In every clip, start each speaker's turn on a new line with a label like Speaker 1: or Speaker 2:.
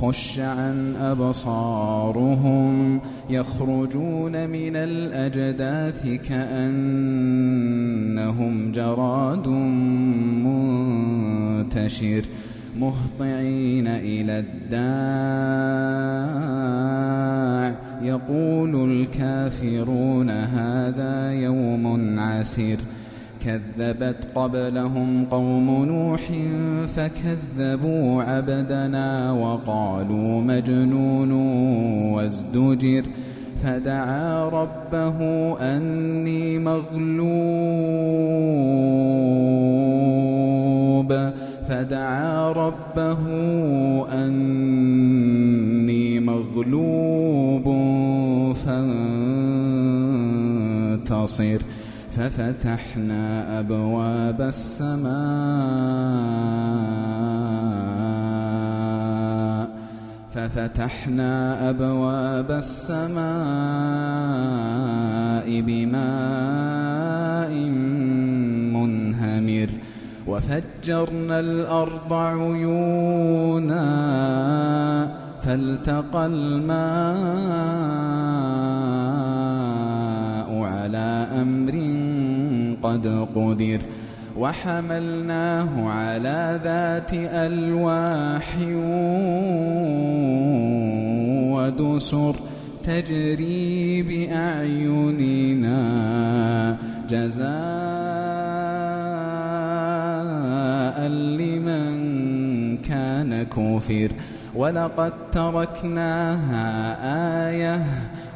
Speaker 1: خش عن أبصارهم يخرجون من الأجداث كأنهم جراد منتشر مهطعين إلى الداع. يقول الكافرون هذا يوم عسير. كذبت قبلهم قوم نوح فكذبوا عبدنا وقالوا مجنون وازدجر فدعا ربه أني مغلوب فدعا ربه أني مغلوب فانتصر ففتحنا أبواب السماء ففتحنا أبواب السماء بماء منهمر وفجرنا الأرض عيونا فالتقى الماء قد قدر وحملناه على ذات ألواح ودسر تجري بأعيننا جزاء لمن كان كفر ولقد تركناها آية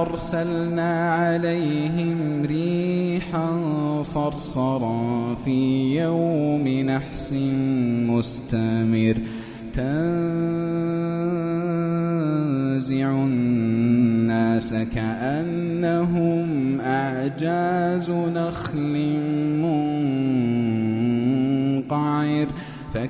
Speaker 1: أرسلنا عليهم ريحا صرصرا في يوم نحس مستمر. تنزع الناس كأنهم أعجاز نخل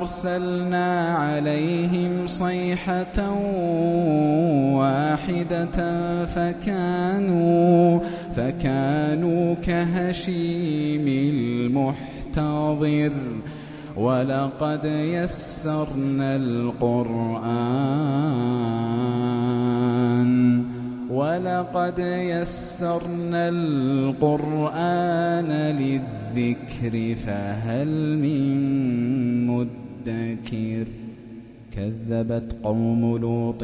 Speaker 1: أرسلنا عليهم صيحة واحدة فكانوا فكانوا كهشيم المحتضر. ولقد يسرنا القرآن. ولقد يسرنا القرآن للذكر فهل من مدكر كذبت قوم لوط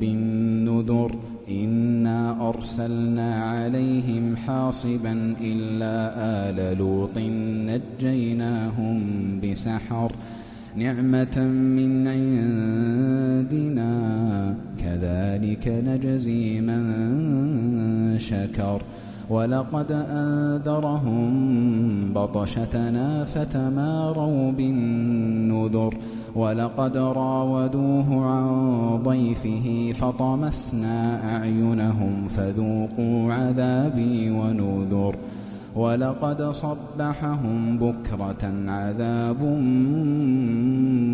Speaker 1: بالنذر إنا أرسلنا عليهم حاصبا إلا آل لوط نجيناهم بسحر نعمة من عندنا كذلك نجزي من شكر ولقد أنذرهم بطشتنا فتماروا بالنذر ولقد راودوه عن ضيفه فطمسنا أعينهم فذوقوا عذابي ونذر ولقد صبحهم بكرة عذاب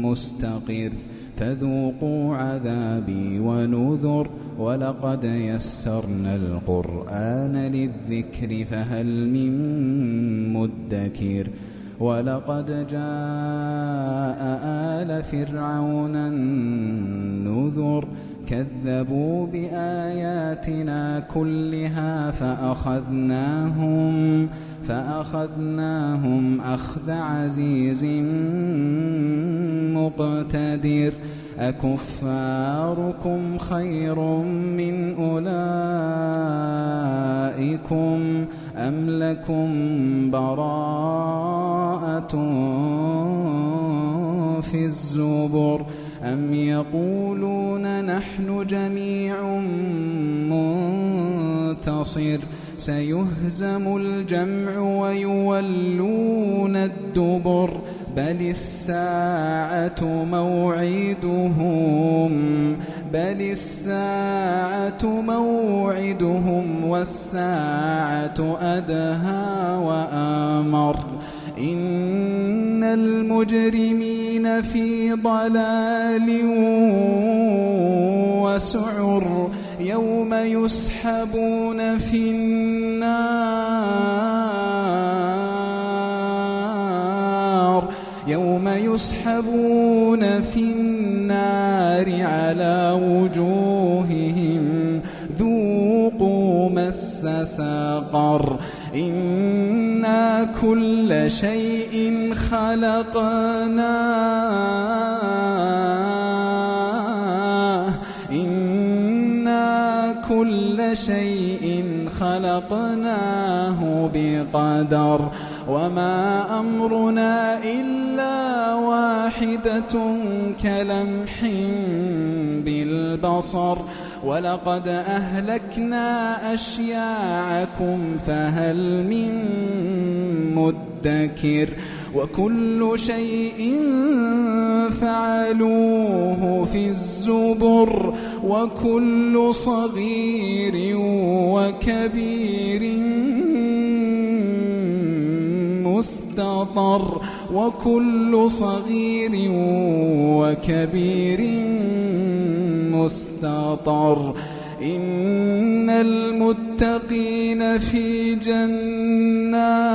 Speaker 1: مستقر فذوقوا عذابي ونذر ولقد يسرنا القرآن للذكر فهل من مدكر ولقد جاء آل فرعون النذر كذبوا بآياتنا كلها فأخذناهم فأخذناهم أخذ عزيز مقتدر. أكفاركم خير من أولئكم أم لكم براءة في الزبر أم يقولون نحن جميع منتصر سيهزم الجمع ويولون الدبر بل الساعة موعدهم بل الساعة موعدهم والساعة أدهى وآمر. إن المجرمين في ضلال وسعر. يوم يسحبون في النار. يوم يسحبون في النار على وجوههم. ذوقوا مس سقر. إنا كل شيء خلقناه. كل شيء خلقناه بقدر وما أمرنا إلا واحدة كلمح بالبصر ولقد أهلكنا أشياعكم فهل من مدكر وكل شيء فعلوه في الزبر وكل صغير وكبير مستطر وكل صغير وكبير مستطر إن المتقين في جنات